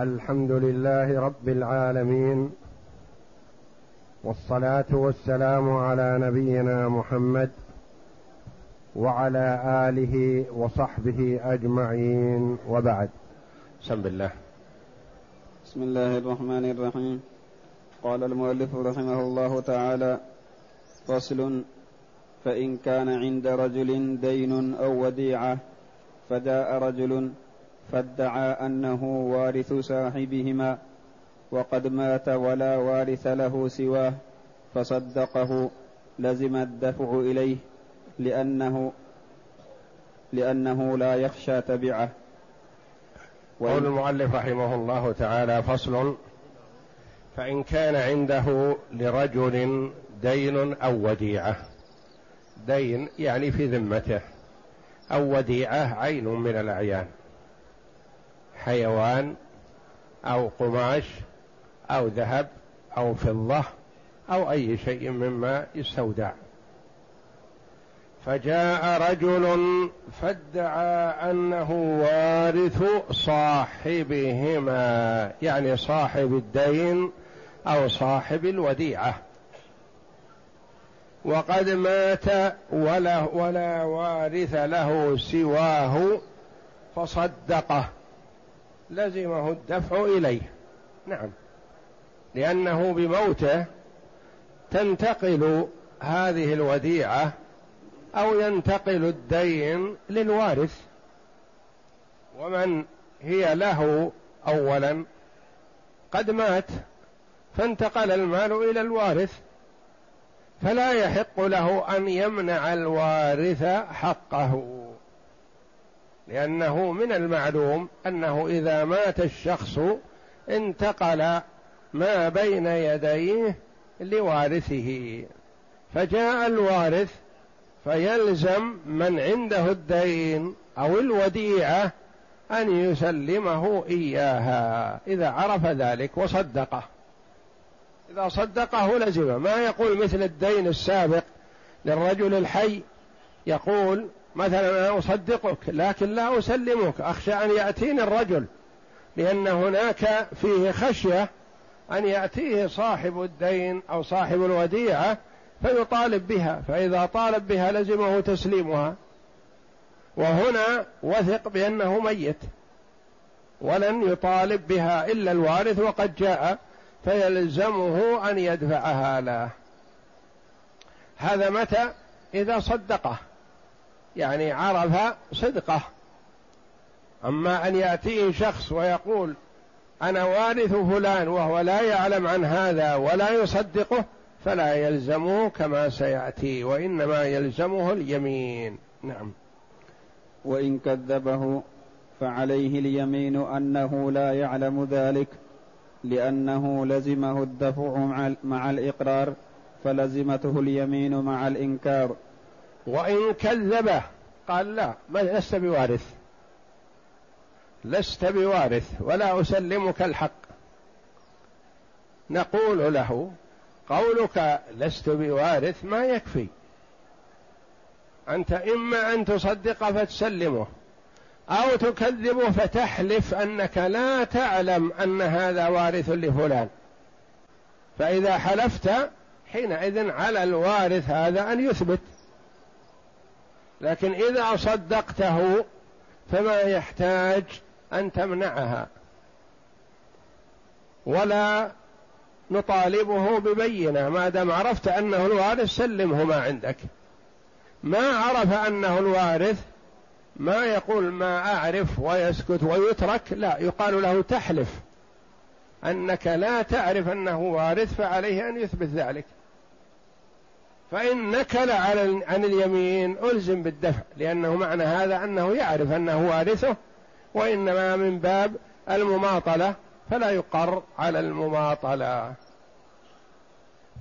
الحمد لله رب العالمين والصلاة والسلام على نبينا محمد وعلى آله وصحبه أجمعين وبعد. بسم الله. بسم الله الرحمن الرحيم. قال المؤلف رحمه الله تعالى فصل فإن كان عند رجل دين أو وديعة فجاء رجل فادعى أنه وارث صاحبهما وقد مات ولا وارث له سواه فصدقه لزم الدفع إليه لأنه لأنه لا يخشى تبعه. قول المؤلف رحمه الله تعالى فصل فإن كان عنده لرجل دين أو وديعة دين يعني في ذمته أو وديعة عين من الأعيان. حيوان أو قماش أو ذهب أو فضة أو أي شيء مما يستودع. فجاء رجل فادعى أنه وارث صاحبهما يعني صاحب الدين أو صاحب الوديعة. وقد مات ولا ولا وارث له سواه فصدقه. لزمه الدفع إليه. نعم. لأنه بموته تنتقل هذه الوديعة أو ينتقل الدين للوارث. ومن هي له اولا قد مات فانتقل المال إلى الوارث. فلا يحق له أن يمنع الوارث حقه. لأنه من المعلوم أنه إذا مات الشخص انتقل ما بين يديه لوارثه. فجاء الوارث فيلزم من عنده الدين أو الوديعة أن يسلمه إياها. إذا عرف ذلك وصدقه. إذا صدقه لزم. ما يقول مثل الدين السابق للرجل الحي يقول مثلا أنا أصدقك لكن لا أسلمك. أخشى أن يأتيني الرجل لأن هناك فيه خشية أن يأتيه صاحب الدين أو صاحب الوديعة فيطالب بها فإذا طالب بها لزمه تسليمها. وهنا وثق بأنه ميت ولن يطالب بها إلا الوارث وقد جاء فيلزمه أن يدفعها له. هذا متى؟ إذا صدقه. يعني عرف صدقة. أما أن يأتيه شخص ويقول أنا وارث فلان وهو لا يعلم عن هذا ولا يصدقه فلا يلزمه كما سيأتي وإنما يلزمه اليمين. نعم. وإن كذبه فعليه اليمين أنه لا يعلم ذلك لأنه لزمه الدفع مع الإقرار فلزمته اليمين مع الإنكار. وإن كذبه قال لا ما لست بوارث؟ لست بوارث ولا أسلمك الحق. نقول له قولك لست بوارث ما يكفي. أنت إما أن تصدق فتسلمه أو تكذبه فتحلف أنك لا تعلم أن هذا وارث لفلان. فإذا حلفت حينئذ على الوارث هذا أن يثبت. لكن إذا صدقته فما يحتاج أن تمنعها. ولا نطالبه ببينة ما دام عرفت أنه الوارث سلمه ما عندك. ما عرف أنه الوارث ما يقول ما أعرف ويسكت ويترك لا يقال له تحلف. أنك لا تعرف أنه وارث فعليه أن يثبت ذلك. فإن نكل على عن اليمين ألزم بالدفع لأنه معنى هذا أنه يعرف أنه وارثه وإنما من باب المماطلة فلا يقر على المماطلة.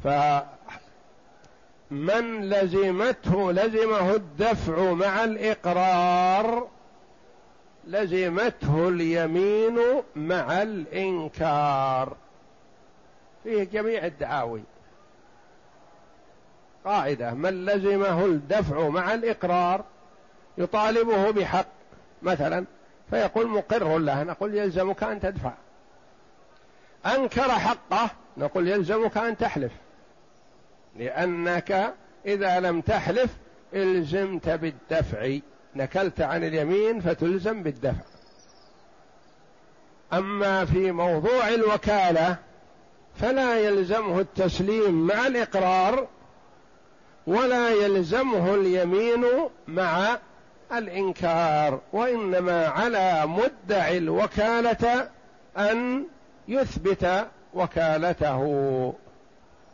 فمن لزمته لزمه الدفع مع الإقرار لزمته اليمين مع الإنكار. فيه جميع الدعاوي. قاعدة من لزمه الدفع مع الإقرار يطالبه بحق مثلا فيقول مقر له نقول يلزمك أن تدفع. أنكر حقه نقول يلزمك أن تحلف. لأنك إذا لم تحلف إلزمت بالدفع. نكلت عن اليمين فتلزم بالدفع. أما في موضوع الوكالة فلا يلزمه التسليم مع الإقرار ولا يلزمه اليمين مع الإنكار وإنما على مدعي الوكالة أن يثبت وكالته.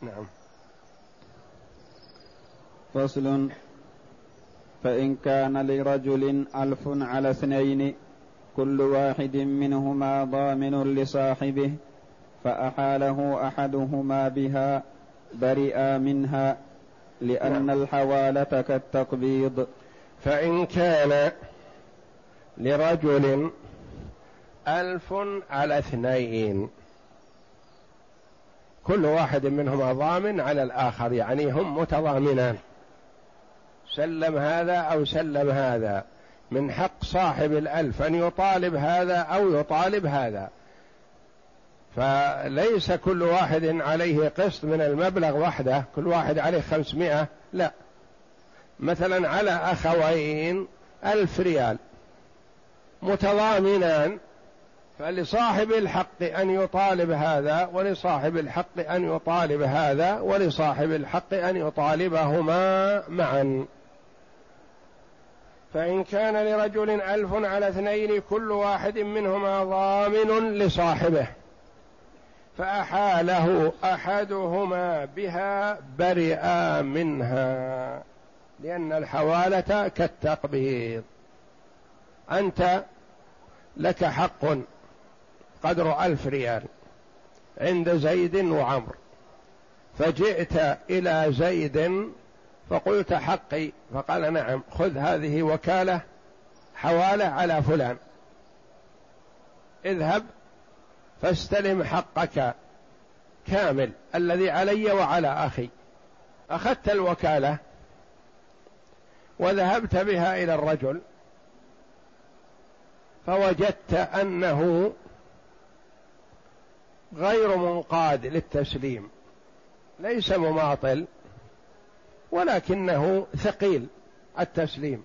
نعم. فصل. فإن كان لرجل ألف على اثنين كل واحد منهما ضامن لصاحبه فأحاله أحدهما بها برئا منها لأن نعم. الحوالة كالتقبيض. فإن كان لرجل ألف على اثنين كل واحد منهما ضامن على الآخر يعني هم متضامنان. سلم هذا أو سلم هذا من حق صاحب الألف أن يطالب هذا أو يطالب هذا. فليس كل واحد عليه قسط من المبلغ وحده كل واحد عليه خمسمائة لا. مثلا على أخوين ألف ريال متضامنان فلصاحب الحق أن يطالب هذا ولصاحب الحق أن يطالب هذا ولصاحب الحق أن يطالبهما معا. فإن كان لرجل ألف على اثنين كل واحد منهما ضامن لصاحبه. فأحاله أحدهما بها برئا منها لأن الحوالة كالتقبيض. أنت لك حق قدر ألف ريال عند زيد وعمر. فجئت إلى زيد فقلت حقي فقال نعم خذ هذه وكالة حوالة على فلان. اذهب فاستلم حقك كامل الذي علي وعلى أخي. أخذت الوكالة وذهبت بها إلى الرجل فوجدت أنه غير منقاد للتسليم ليس مماطل ولكنه ثقيل التسليم.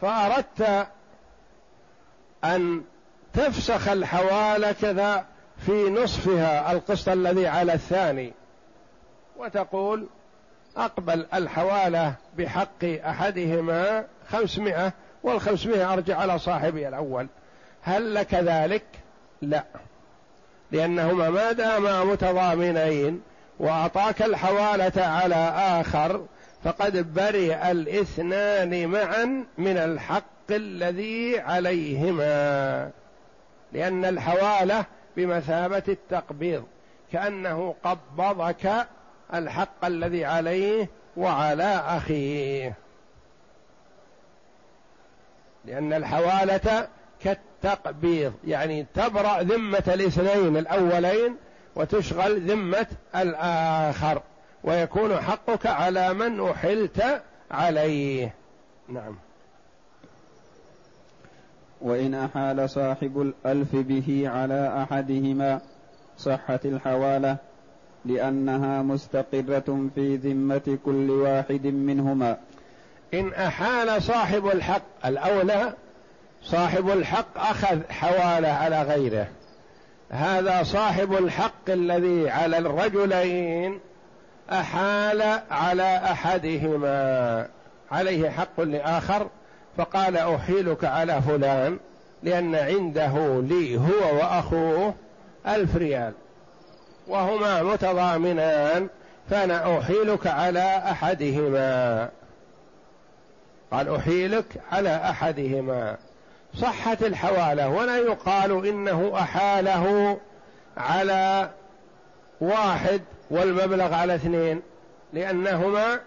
فأردت أن تفسخ الحوالة كذا في نصفها القسط الذي على الثاني. وتقول أقبل الحوالة بحق أحدهما خمسمائة والخمسمائة أرجع على صاحبي الأول. هل لك ذلك؟ لا. لأنهما ما داما متضامنين وأعطاك الحوالة على آخر فقد برئ الإثنان معا من الحق الذي عليهما. لأن الحوالة بمثابة التقبيض كأنه قبضك الحق الذي عليه وعلى أخيه. لأن الحوالة كالتقبيض يعني تبرأ ذمة الاثنين الأولين وتشغل ذمة الآخر ويكون حقك على من أحلت عليه. نعم. وإن أحال صاحب الألف به على أحدهما صحت الحوالة لأنها مستقرة في ذمة كل واحد منهما. إن أحال صاحب الحق الأولى صاحب الحق أخذ حوالة على غيره. هذا صاحب الحق الذي على الرجلين أحال على أحدهما. عليه حق لآخر فقال أحيلك على فلان لأن عنده لي هو وأخوه ألف ريال وهما متضامنان فأنا أحيلك على أحدهما. قال أحيلك على أحدهما. صحت الحوالة ولا يقال إنه أحاله على واحد والمبلغ على اثنين لأنهما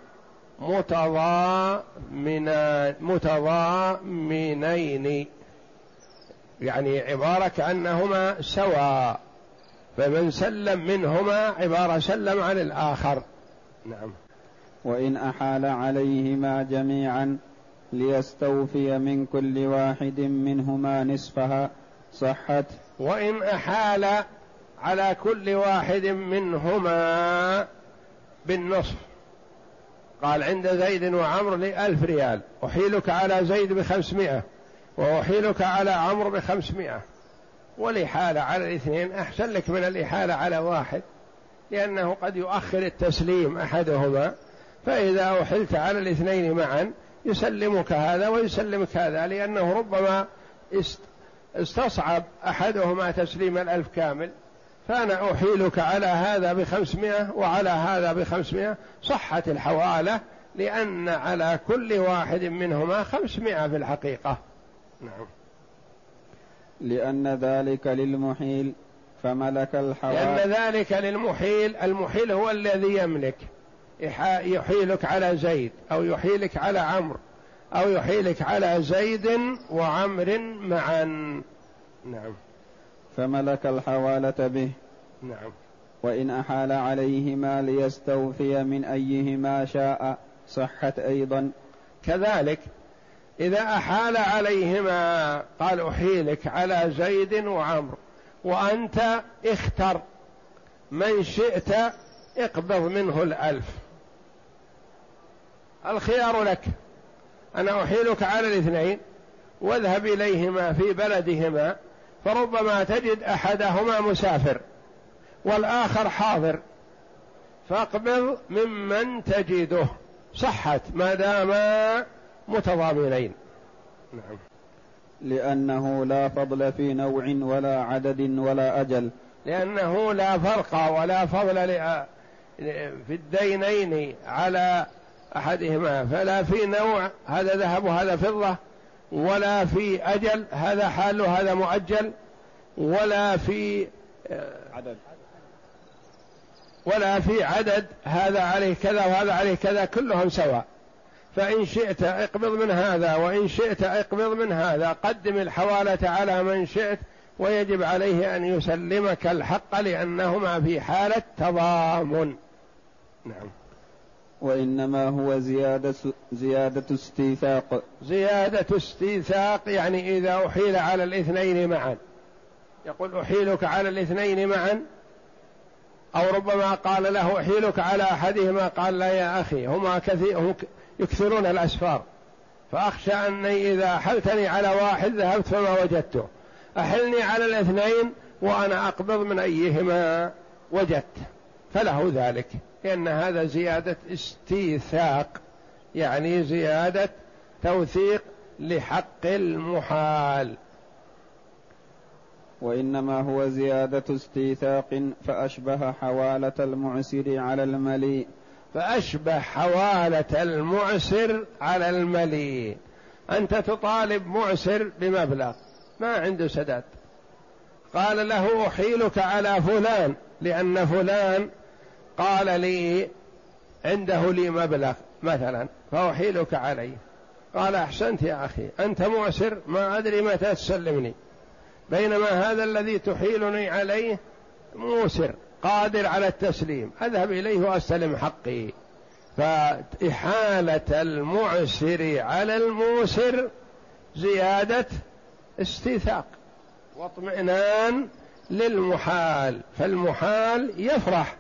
متضامنين يعني عبارة كأنهما سواء فمن سلم منهما عبارة سلم عن الآخر. نعم. وإن أحال عليهما جميعا ليستوفي من كل واحد منهما نصفها صحت. وإن أحال على كل واحد منهما بالنصف. قال عند زيد وعمر لي ألف ريال. أحيلك على زيد بخمسمائة وأحيلك على عمرو بخمسمائة. والإحالة على الاثنين أحسن لك من الإحالة على واحد لأنه قد يؤخر التسليم أحدهما. فإذا أحلت على الاثنين معا يسلمك هذا ويسلمك هذا لأنه ربما استصعب أحدهما تسليم الألف كامل. فأنا أحيلك على هذا بخمسمائة وعلى هذا بخمسمائة. صحت الحوالة لأن على كل واحد منهما خمسمائة في الحقيقة. نعم. لأن ذلك للمحيل فملك الحوالة. لأن ذلك للمحيل المحيل هو الذي يملك. يحيلك على زيد أو يحيلك على عمرو أو يحيلك على زيد وعمر معا. نعم. فملك الحوالة به. نعم. وإن أحال عليهما ليستوفي من أيهما شاء صحت أيضا. كذلك إذا أحال عليهما قال أحيلك على زيد وعمر وأنت اختر. من شئت اقبض منه الألف. الخيار لك. أنا أحيلك على الاثنين واذهب إليهما في بلدهما فربما تجد أحدهما مسافر والآخر حاضر. فاقبض ممن تجده. صحت ما داما متضامنين. نعم. لأنه لا فضل في نوع ولا عدد ولا أجل. لأنه لا فرق ولا فضل في الدينين على أحدهما. فلا في نوع هذا ذهب وهذا فضة. ولا في أجل هذا حال وهذا مؤجل ولا في عدد. ولا في عدد هذا عليه كذا وهذا عليه كذا كلهم سواء. فإن شئت اقبض من هذا وإن شئت اقبض من هذا. قدم الحوالة على من شئت ويجب عليه أن يسلمك الحق لأنهما في حالة تضامن. نعم. وإنما هو زيادة زيادة استيثاق. زيادة استيثاق يعني إذا أحيل على الاثنين معا. يقول أحيلك على الاثنين معا؟ أو ربما قال له أحيلك على أحدهما؟ قال لا يا أخي هما كثير يكثرون الأسفار. فأخشى أني إذا أحلتني على واحد ذهبت فما وجدته. أحلني على الاثنين وأنا أقبض من أيهما وجدت. فله ذلك. لأن هذا زيادة استيثاق يعني زيادة توثيق لحق المحال. وإنما هو زيادة استيثاق فأشبه حوالة المعسر على المليء. فأشبه حوالة المعسر على المليء. أنت تطالب معسر بمبلغ ما عنده سداد. قال له أحيلك على فلان لأن فلان قال لي عنده لي مبلغ مثلا فأحيلك عليه قال أحسنت يا أخي أنت معسر ما أدري متى تسلمني. بينما هذا الذي تحيلني عليه موسر قادر على التسليم. أذهب إليه وأستلم حقي. فإحالة المعسر على الموسر زيادة استيثاق واطمئنان للمحال. فالمحال يفرح.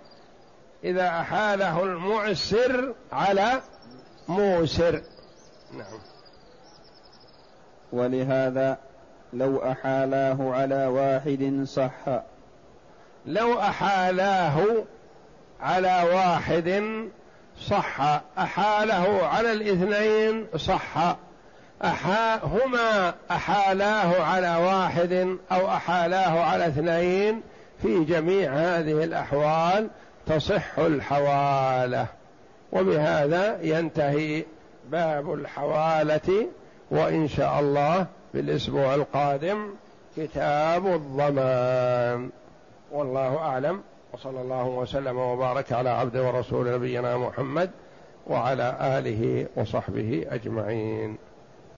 إذا أحاله المعسر على موسر. نعم. ولهذا لو أحالاه على واحد صح. لو أحالاه على واحد صح. أحاله على الاثنين صح. أحا هما أحالاه على واحد أو أحالاه على اثنين في جميع هذه الأحوال. تصح الحوالة. وبهذا ينتهي باب الحوالة وإن شاء الله في الأسبوع القادم كتاب الضمان. والله أعلم. وصلى الله وسلم وبارك على عبد ورسول نبينا محمد وعلى آله وصحبه أجمعين.